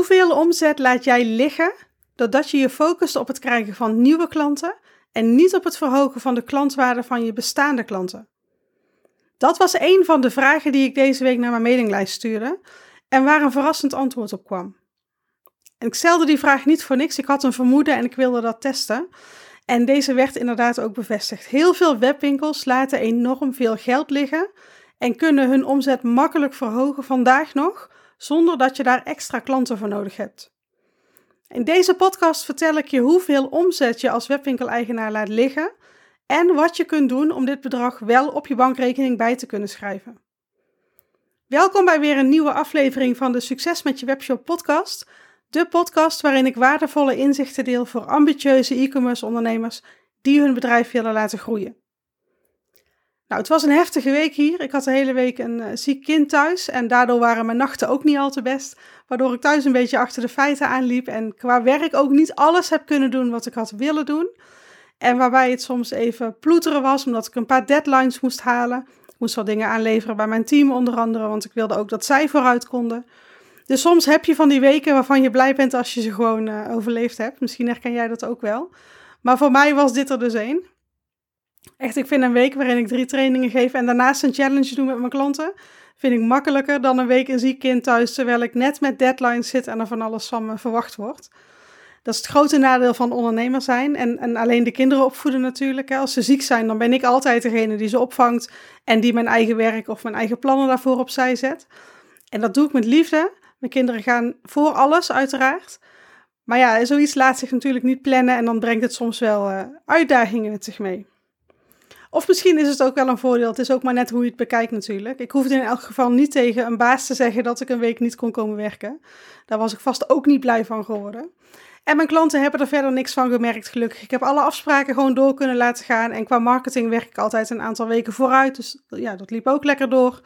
Hoeveel omzet laat jij liggen doordat je je focust op het krijgen van nieuwe klanten en niet op het verhogen van de klantwaarde van je bestaande klanten? Dat was een van de vragen die ik deze week naar mijn mailinglijst stuurde en waar een verrassend antwoord op kwam. En ik stelde die vraag niet voor niks, ik had een vermoeden en ik wilde dat testen. En deze werd inderdaad ook bevestigd. Heel veel webwinkels laten enorm veel geld liggen en kunnen hun omzet makkelijk verhogen vandaag nog, zonder dat je daar extra klanten voor nodig hebt. In deze podcast vertel ik je hoeveel omzet je als webwinkeleigenaar laat liggen en wat je kunt doen om dit bedrag wel op je bankrekening bij te kunnen schrijven. Welkom bij weer een nieuwe aflevering van de Succes met je webshop podcast. De podcast waarin ik waardevolle inzichten deel voor ambitieuze e-commerce ondernemers die hun bedrijf willen laten groeien. Nou, het was een heftige week hier. Ik had de hele week een uh, ziek kind thuis en daardoor waren mijn nachten ook niet al te best. Waardoor ik thuis een beetje achter de feiten aanliep en qua werk ook niet alles heb kunnen doen wat ik had willen doen. En waarbij het soms even ploeteren was, omdat ik een paar deadlines moest halen. Ik moest wel dingen aanleveren bij mijn team onder andere, want ik wilde ook dat zij vooruit konden. Dus soms heb je van die weken waarvan je blij bent als je ze gewoon uh, overleefd hebt. Misschien herken jij dat ook wel. Maar voor mij was dit er dus één. Echt, ik vind een week waarin ik drie trainingen geef en daarnaast een challenge doe met mijn klanten, vind ik makkelijker dan een week een ziek kind thuis, terwijl ik net met deadlines zit en er van alles van me verwacht wordt. Dat is het grote nadeel van ondernemer zijn en, en alleen de kinderen opvoeden natuurlijk. Als ze ziek zijn, dan ben ik altijd degene die ze opvangt en die mijn eigen werk of mijn eigen plannen daarvoor opzij zet. En dat doe ik met liefde. Mijn kinderen gaan voor alles, uiteraard. Maar ja, zoiets laat zich natuurlijk niet plannen en dan brengt het soms wel uh, uitdagingen met zich mee. Of misschien is het ook wel een voordeel. Het is ook maar net hoe je het bekijkt natuurlijk. Ik hoefde in elk geval niet tegen een baas te zeggen dat ik een week niet kon komen werken. Daar was ik vast ook niet blij van geworden. En mijn klanten hebben er verder niks van gemerkt, gelukkig. Ik heb alle afspraken gewoon door kunnen laten gaan. En qua marketing werk ik altijd een aantal weken vooruit. Dus ja, dat liep ook lekker door.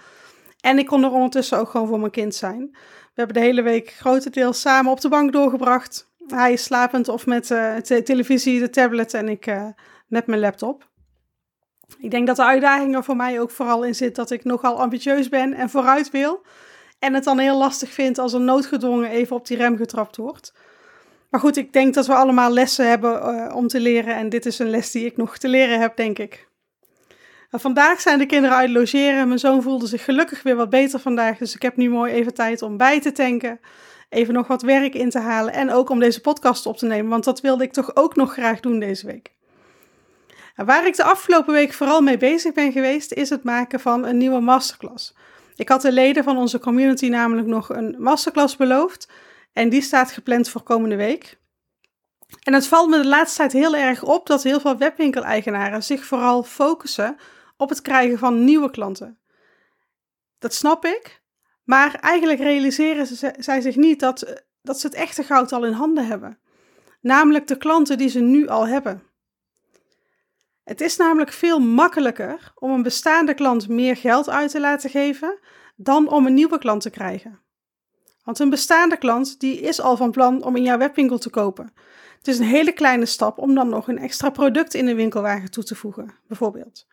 En ik kon er ondertussen ook gewoon voor mijn kind zijn. We hebben de hele week grotendeels samen op de bank doorgebracht. Hij is slapend of met uh, televisie, de tablet en ik uh, met mijn laptop. Ik denk dat de uitdaging er voor mij ook vooral in zit dat ik nogal ambitieus ben en vooruit wil. En het dan heel lastig vind als er noodgedwongen even op die rem getrapt wordt. Maar goed, ik denk dat we allemaal lessen hebben uh, om te leren. En dit is een les die ik nog te leren heb, denk ik. Nou, vandaag zijn de kinderen uit logeren. Mijn zoon voelde zich gelukkig weer wat beter vandaag. Dus ik heb nu mooi even tijd om bij te tanken. Even nog wat werk in te halen. En ook om deze podcast op te nemen. Want dat wilde ik toch ook nog graag doen deze week. Waar ik de afgelopen week vooral mee bezig ben geweest, is het maken van een nieuwe masterclass. Ik had de leden van onze community namelijk nog een masterclass beloofd. En die staat gepland voor komende week. En het valt me de laatste tijd heel erg op dat heel veel webwinkeleigenaren zich vooral focussen op het krijgen van nieuwe klanten. Dat snap ik, maar eigenlijk realiseren zij zich niet dat, dat ze het echte goud al in handen hebben. Namelijk de klanten die ze nu al hebben. Het is namelijk veel makkelijker om een bestaande klant meer geld uit te laten geven dan om een nieuwe klant te krijgen. Want een bestaande klant die is al van plan om in jouw webwinkel te kopen. Het is een hele kleine stap om dan nog een extra product in de winkelwagen toe te voegen, bijvoorbeeld.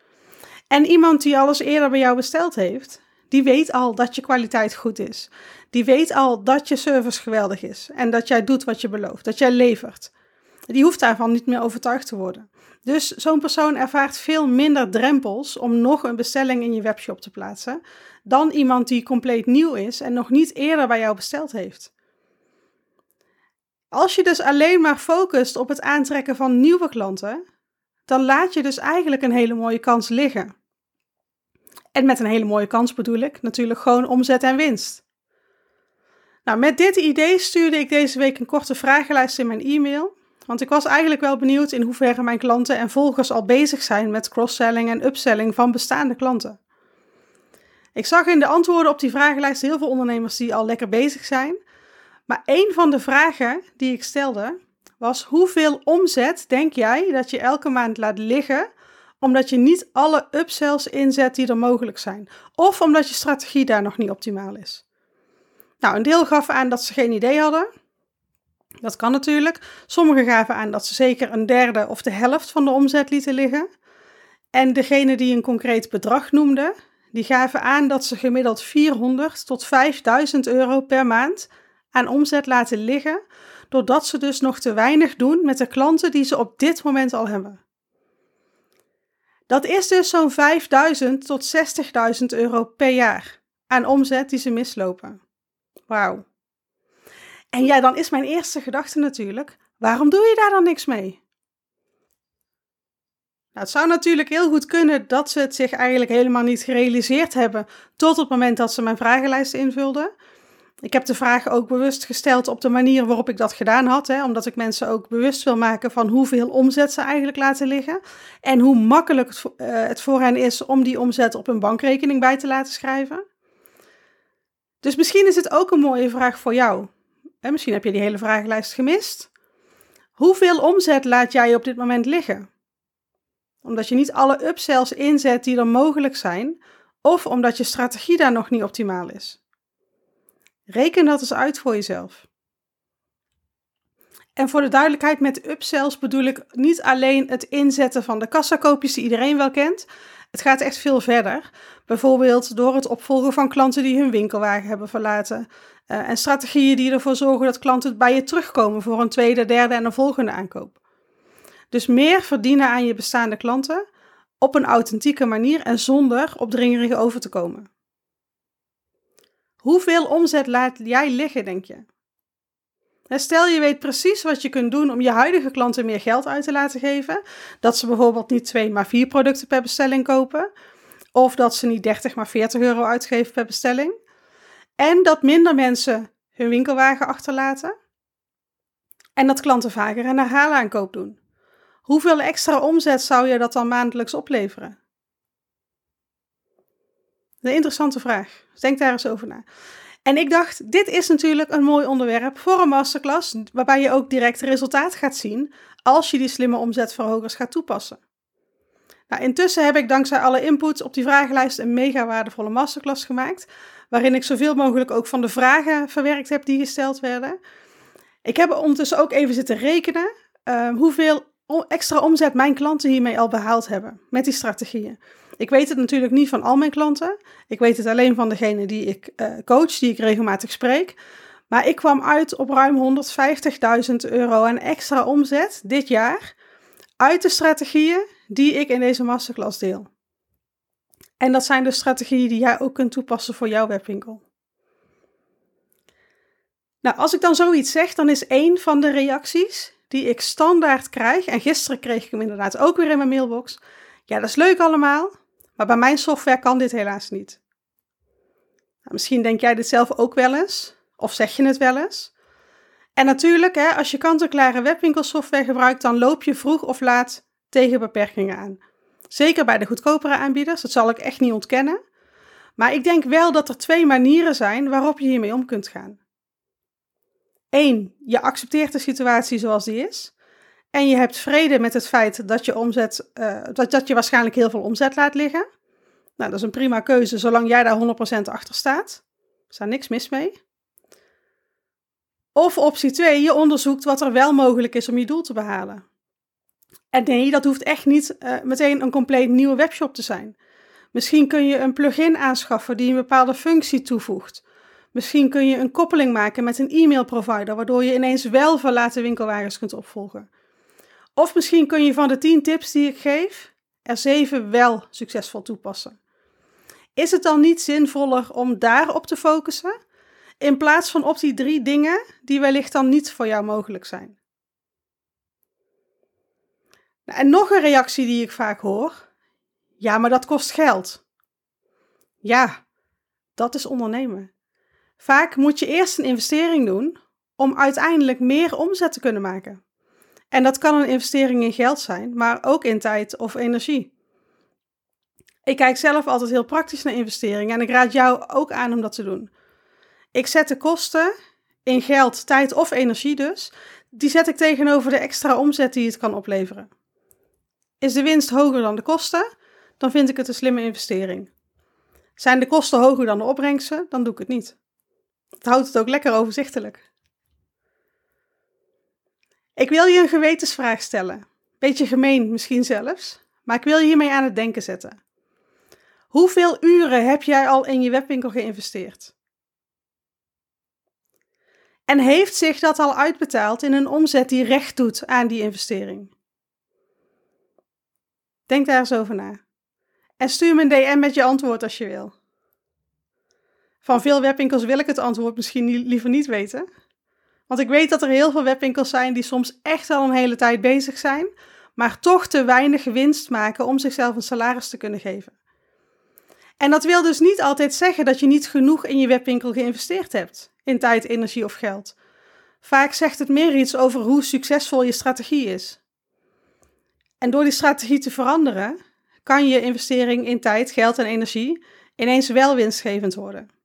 En iemand die alles eerder bij jou besteld heeft, die weet al dat je kwaliteit goed is. Die weet al dat je service geweldig is en dat jij doet wat je belooft, dat jij levert. Die hoeft daarvan niet meer overtuigd te worden. Dus zo'n persoon ervaart veel minder drempels om nog een bestelling in je webshop te plaatsen dan iemand die compleet nieuw is en nog niet eerder bij jou besteld heeft. Als je dus alleen maar focust op het aantrekken van nieuwe klanten, dan laat je dus eigenlijk een hele mooie kans liggen. En met een hele mooie kans bedoel ik natuurlijk gewoon omzet en winst. Nou, met dit idee stuurde ik deze week een korte vragenlijst in mijn e-mail. Want ik was eigenlijk wel benieuwd in hoeverre mijn klanten en volgers al bezig zijn met cross-selling en upselling van bestaande klanten. Ik zag in de antwoorden op die vragenlijst heel veel ondernemers die al lekker bezig zijn. Maar een van de vragen die ik stelde was: hoeveel omzet denk jij dat je elke maand laat liggen omdat je niet alle upsells inzet die er mogelijk zijn? Of omdat je strategie daar nog niet optimaal is? Nou, een deel gaf aan dat ze geen idee hadden. Dat kan natuurlijk. Sommigen gaven aan dat ze zeker een derde of de helft van de omzet lieten liggen. En degene die een concreet bedrag noemde, die gaven aan dat ze gemiddeld 400 tot 5000 euro per maand aan omzet laten liggen, doordat ze dus nog te weinig doen met de klanten die ze op dit moment al hebben. Dat is dus zo'n 5000 tot 60.000 euro per jaar aan omzet die ze mislopen. Wauw. En ja, dan is mijn eerste gedachte natuurlijk: waarom doe je daar dan niks mee? Nou, het zou natuurlijk heel goed kunnen dat ze het zich eigenlijk helemaal niet gerealiseerd hebben tot het moment dat ze mijn vragenlijst invulden. Ik heb de vraag ook bewust gesteld op de manier waarop ik dat gedaan had, hè, omdat ik mensen ook bewust wil maken van hoeveel omzet ze eigenlijk laten liggen en hoe makkelijk het, uh, het voor hen is om die omzet op een bankrekening bij te laten schrijven. Dus misschien is het ook een mooie vraag voor jou. Hè, misschien heb je die hele vragenlijst gemist. Hoeveel omzet laat jij op dit moment liggen? Omdat je niet alle upsells inzet die er mogelijk zijn, of omdat je strategie daar nog niet optimaal is. Reken dat eens uit voor jezelf. En voor de duidelijkheid, met upsells bedoel ik niet alleen het inzetten van de kassakoopjes die iedereen wel kent. Het gaat echt veel verder. Bijvoorbeeld door het opvolgen van klanten die hun winkelwagen hebben verlaten. Uh, en strategieën die ervoor zorgen dat klanten bij je terugkomen voor een tweede, derde en een volgende aankoop. Dus meer verdienen aan je bestaande klanten op een authentieke manier en zonder opdringerig over te komen. Hoeveel omzet laat jij liggen, denk je? Stel je weet precies wat je kunt doen om je huidige klanten meer geld uit te laten geven. Dat ze bijvoorbeeld niet twee, maar vier producten per bestelling kopen. Of dat ze niet 30, maar 40 euro uitgeven per bestelling. En dat minder mensen hun winkelwagen achterlaten. En dat klanten vaker een herhaalaankoop doen. Hoeveel extra omzet zou je dat dan maandelijks opleveren? Een interessante vraag. Denk daar eens over na. En ik dacht, dit is natuurlijk een mooi onderwerp voor een masterclass, waarbij je ook direct resultaat gaat zien als je die slimme omzetverhogers gaat toepassen. Nou, intussen heb ik dankzij alle inputs op die vragenlijst een mega waardevolle masterclass gemaakt, waarin ik zoveel mogelijk ook van de vragen verwerkt heb die gesteld werden. Ik heb ondertussen ook even zitten rekenen uh, hoeveel extra omzet mijn klanten hiermee al behaald hebben met die strategieën. Ik weet het natuurlijk niet van al mijn klanten. Ik weet het alleen van degene die ik uh, coach, die ik regelmatig spreek. Maar ik kwam uit op ruim 150.000 euro aan extra omzet dit jaar uit de strategieën die ik in deze masterclass deel. En dat zijn de strategieën die jij ook kunt toepassen voor jouw webwinkel. Nou, als ik dan zoiets zeg, dan is één van de reacties die ik standaard krijg, en gisteren kreeg ik hem inderdaad ook weer in mijn mailbox. Ja, dat is leuk allemaal, maar bij mijn software kan dit helaas niet. Nou, misschien denk jij dit zelf ook wel eens, of zeg je het wel eens. En natuurlijk, hè, als je kant-en-klare webwinkelsoftware gebruikt, dan loop je vroeg of laat tegen beperkingen aan. Zeker bij de goedkopere aanbieders, dat zal ik echt niet ontkennen. Maar ik denk wel dat er twee manieren zijn waarop je hiermee om kunt gaan. Eén, je accepteert de situatie zoals die is. En je hebt vrede met het feit dat je, omzet, uh, dat, dat je waarschijnlijk heel veel omzet laat liggen. Nou, dat is een prima keuze, zolang jij daar 100% achter staat. Er staat niks mis mee. Of optie 2, je onderzoekt wat er wel mogelijk is om je doel te behalen. En nee, dat hoeft echt niet uh, meteen een compleet nieuwe webshop te zijn. Misschien kun je een plugin aanschaffen die een bepaalde functie toevoegt. Misschien kun je een koppeling maken met een e-mailprovider, waardoor je ineens wel verlaten winkelwagens kunt opvolgen. Of misschien kun je van de 10 tips die ik geef, er 7 wel succesvol toepassen. Is het dan niet zinvoller om daarop te focussen, in plaats van op die drie dingen die wellicht dan niet voor jou mogelijk zijn? Nou, en nog een reactie die ik vaak hoor: ja, maar dat kost geld. Ja, dat is ondernemen. Vaak moet je eerst een investering doen om uiteindelijk meer omzet te kunnen maken. En dat kan een investering in geld zijn, maar ook in tijd of energie. Ik kijk zelf altijd heel praktisch naar investeringen en ik raad jou ook aan om dat te doen. Ik zet de kosten in geld, tijd of energie dus, die zet ik tegenover de extra omzet die het kan opleveren. Is de winst hoger dan de kosten, dan vind ik het een slimme investering. Zijn de kosten hoger dan de opbrengsten, dan doe ik het niet. Het houdt het ook lekker overzichtelijk. Ik wil je een gewetensvraag stellen. Beetje gemeen misschien zelfs, maar ik wil je hiermee aan het denken zetten. Hoeveel uren heb jij al in je webwinkel geïnvesteerd? En heeft zich dat al uitbetaald in een omzet die recht doet aan die investering? Denk daar eens over na. En stuur me een DM met je antwoord als je wil. Van veel webwinkels wil ik het antwoord misschien liever niet weten. Want ik weet dat er heel veel webwinkels zijn die soms echt al een hele tijd bezig zijn, maar toch te weinig winst maken om zichzelf een salaris te kunnen geven. En dat wil dus niet altijd zeggen dat je niet genoeg in je webwinkel geïnvesteerd hebt, in tijd, energie of geld. Vaak zegt het meer iets over hoe succesvol je strategie is. En door die strategie te veranderen, kan je investering in tijd, geld en energie ineens wel winstgevend worden.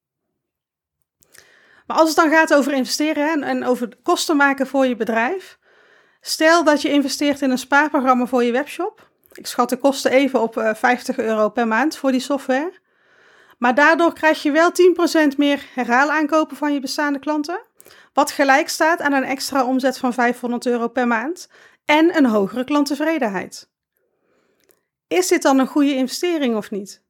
Maar als het dan gaat over investeren en, over kosten maken voor je bedrijf, stel dat je investeert in een spaarprogramma voor je webshop. Ik schat de kosten even op 50 eh, euro per maand voor die software. Maar daardoor krijg je wel 10% meer herhaalaankopen van je bestaande klanten, wat gelijk staat aan een extra omzet van 500 euro per maand en een hogere klanttevredenheid. Is dit dan een goede investering of niet?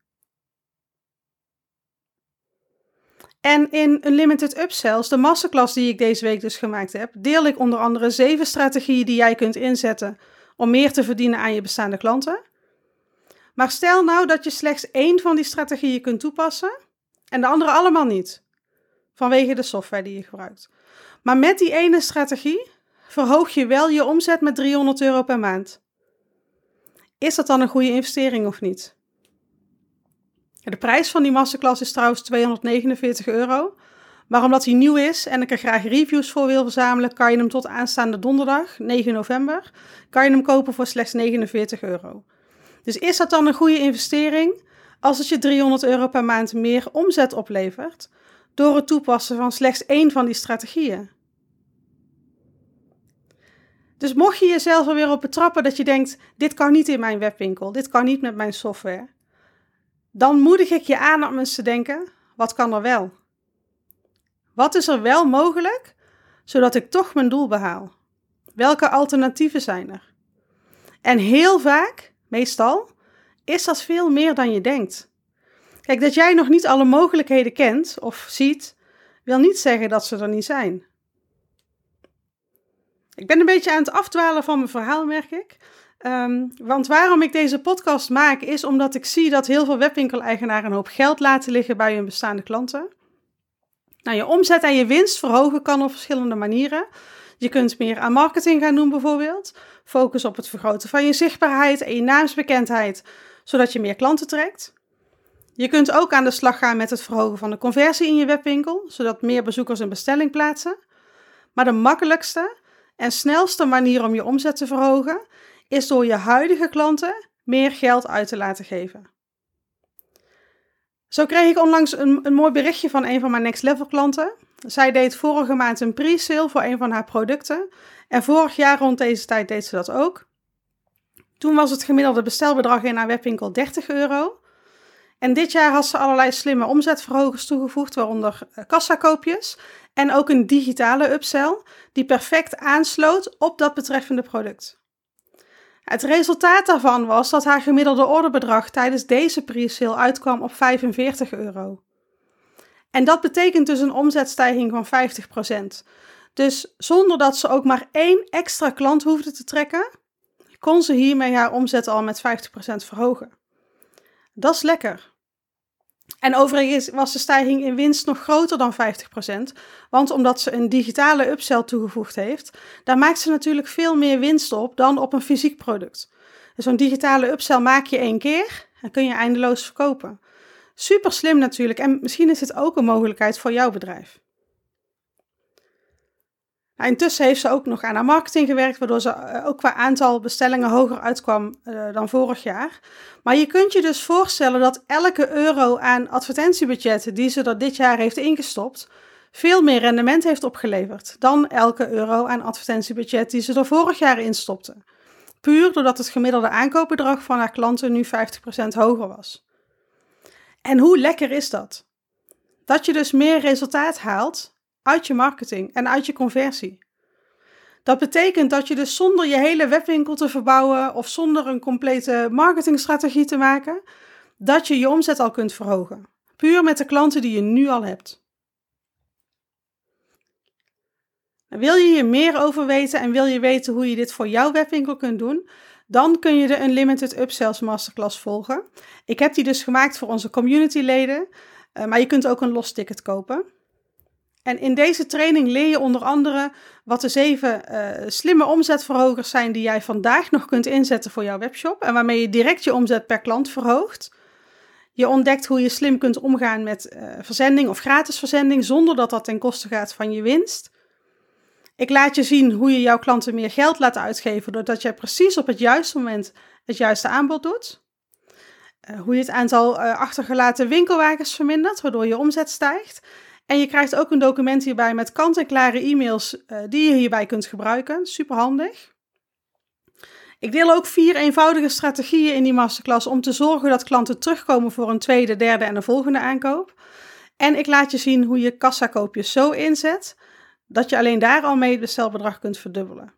En in Unlimited Upsells, de masterclass die ik deze week dus gemaakt heb, deel ik onder andere zeven strategieën die jij kunt inzetten om meer te verdienen aan je bestaande klanten. Maar stel nou dat je slechts één van die strategieën kunt toepassen en de andere allemaal niet, vanwege de software die je gebruikt. Maar met die ene strategie verhoog je wel je omzet met 300 euro per maand. Is dat dan een goede investering of niet? De prijs van die masterclass is trouwens 249 euro. Maar omdat hij nieuw is en ik er graag reviews voor wil verzamelen, kan je hem tot aanstaande donderdag, 9 november, kan je hem kopen voor slechts 49 euro. Dus is dat dan een goede investering als het je 300 euro per maand meer omzet oplevert door het toepassen van slechts één van die strategieën? Dus mocht je jezelf er weer op betrappen dat je denkt: dit kan niet in mijn webwinkel, dit kan niet met mijn software, dan moedig ik je aan om eens te denken: wat kan er wel? Wat is er wel mogelijk, zodat ik toch mijn doel behaal? Welke alternatieven zijn er? En heel vaak, meestal, is dat veel meer dan je denkt. Kijk, dat jij nog niet alle mogelijkheden kent of ziet, wil niet zeggen dat ze er niet zijn. Ik ben een beetje aan het afdwalen van mijn verhaal, merk ik. Um, want waarom ik deze podcast maak, is omdat ik zie dat heel veel webwinkeleigenaren een hoop geld laten liggen bij hun bestaande klanten. Nou, je omzet en je winst verhogen kan op verschillende manieren. Je kunt meer aan marketing gaan doen bijvoorbeeld. Focus op het vergroten van je zichtbaarheid en je naamsbekendheid, zodat je meer klanten trekt. Je kunt ook aan de slag gaan met het verhogen van de conversie in je webwinkel, zodat meer bezoekers een bestelling plaatsen. Maar de makkelijkste en snelste manier om je omzet te verhogen is door je huidige klanten meer geld uit te laten geven. Zo kreeg ik onlangs een, een mooi berichtje van een van mijn next level klanten. Zij deed vorige maand een pre-sale voor een van haar producten. En vorig jaar rond deze tijd deed ze dat ook. Toen was het gemiddelde bestelbedrag in haar webwinkel 30 euro. En dit jaar had ze allerlei slimme omzetverhogers toegevoegd, waaronder eh, kassakoopjes en ook een digitale upsell die perfect aansloot op dat betreffende product. Het resultaat daarvan was dat haar gemiddelde orderbedrag tijdens deze pre-sale uitkwam op 45 euro. En dat betekent dus een omzetstijging van 50%. Dus zonder dat ze ook maar één extra klant hoefde te trekken, kon ze hiermee haar omzet al met 50% verhogen. Dat is lekker. En overigens was de stijging in winst nog groter dan 50%, want omdat ze een digitale upsell toegevoegd heeft, daar maakt ze natuurlijk veel meer winst op dan op een fysiek product. Dus zo'n digitale upsell maak je één keer en kun je eindeloos verkopen. Super slim natuurlijk en misschien is het ook een mogelijkheid voor jouw bedrijf. Nou, intussen heeft ze ook nog aan haar marketing gewerkt, waardoor ze eh, ook qua aantal bestellingen hoger uitkwam uh, dan vorig jaar. Maar je kunt je dus voorstellen dat elke euro aan advertentiebudgetten die ze er dit jaar heeft ingestopt, veel meer rendement heeft opgeleverd dan elke euro aan advertentiebudget die ze er vorig jaar instopte. Puur doordat het gemiddelde aankoopbedrag van haar klanten nu 50% hoger was. En hoe lekker is dat? Dat je dus meer resultaat haalt uit je marketing en uit je conversie. Dat betekent dat je dus zonder je hele webwinkel te verbouwen of zonder een complete marketingstrategie te maken, dat je je omzet al kunt verhogen. Puur met de klanten die je nu al hebt. Wil je hier meer over weten en wil je weten hoe je dit voor jouw webwinkel kunt doen? Dan kun je de Unlimited Upsells Masterclass volgen. Ik heb die dus gemaakt voor onze communityleden, uh, maar je kunt ook een los ticket kopen. En in deze training leer je onder andere wat de zeven uh, slimme omzetverhogers zijn die jij vandaag nog kunt inzetten voor jouw webshop en waarmee je direct je omzet per klant verhoogt. Je ontdekt hoe je slim kunt omgaan met uh, verzending of gratis verzending zonder dat dat ten koste gaat van je winst. Ik laat je zien hoe je jouw klanten meer geld laat uitgeven doordat jij precies op het juiste moment het juiste aanbod doet. Uh, hoe je het aantal achtergelaten winkelwagens vermindert, waardoor je omzet stijgt. En je krijgt ook een document hierbij met kant-en-klare e-mails uh, die je hierbij kunt gebruiken. Super handig. Ik deel ook vier eenvoudige strategieën in die masterclass om te zorgen dat klanten terugkomen voor een tweede, derde en een volgende aankoop. En ik laat je zien hoe je kassakoopjes zo inzet dat je alleen daar al mee het bestelbedrag kunt verdubbelen.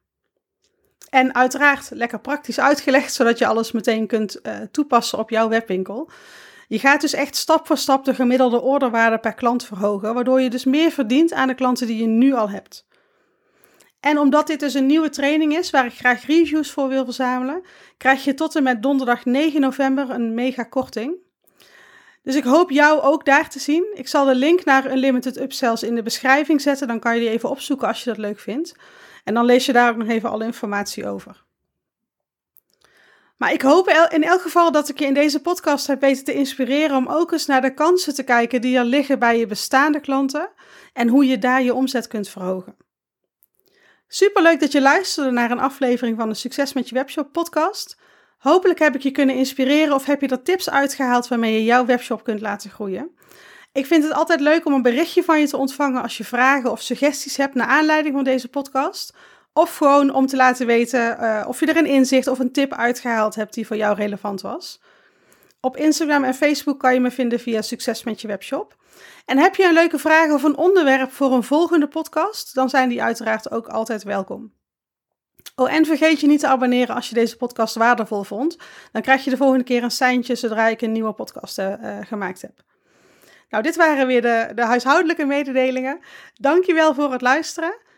En uiteraard lekker praktisch uitgelegd, zodat je alles meteen kunt uh, toepassen op jouw webwinkel. Je gaat dus echt stap voor stap de gemiddelde orderwaarde per klant verhogen, waardoor je dus meer verdient aan de klanten die je nu al hebt. En omdat dit dus een nieuwe training is waar ik graag reviews voor wil verzamelen, krijg je tot en met donderdag 9 november een mega korting. Dus ik hoop jou ook daar te zien. Ik zal de link naar Unlimited Upsells in de beschrijving zetten. Dan kan je die even opzoeken als je dat leuk vindt. En dan lees je daar ook nog even alle informatie over. Maar ik hoop in elk geval dat ik je in deze podcast heb weten te inspireren om ook eens naar de kansen te kijken die er liggen bij je bestaande klanten en hoe je daar je omzet kunt verhogen. Superleuk dat je luisterde naar een aflevering van de Succes met je webshop podcast. Hopelijk heb ik je kunnen inspireren of heb je er tips uitgehaald waarmee je jouw webshop kunt laten groeien. Ik vind het altijd leuk om een berichtje van je te ontvangen als je vragen of suggesties hebt naar aanleiding van deze podcast. Of gewoon om te laten weten uh, of je er een inzicht of een tip uitgehaald hebt die voor jou relevant was. Op Instagram en Facebook kan je me vinden via Succes met je webshop. En heb je een leuke vraag of een onderwerp voor een volgende podcast, dan zijn die uiteraard ook altijd welkom. Oh, en vergeet je niet te abonneren als je deze podcast waardevol vond. Dan krijg je de volgende keer een seintje zodra ik een nieuwe podcast uh, gemaakt heb. Nou, dit waren weer de, de huishoudelijke mededelingen. Dankjewel voor het luisteren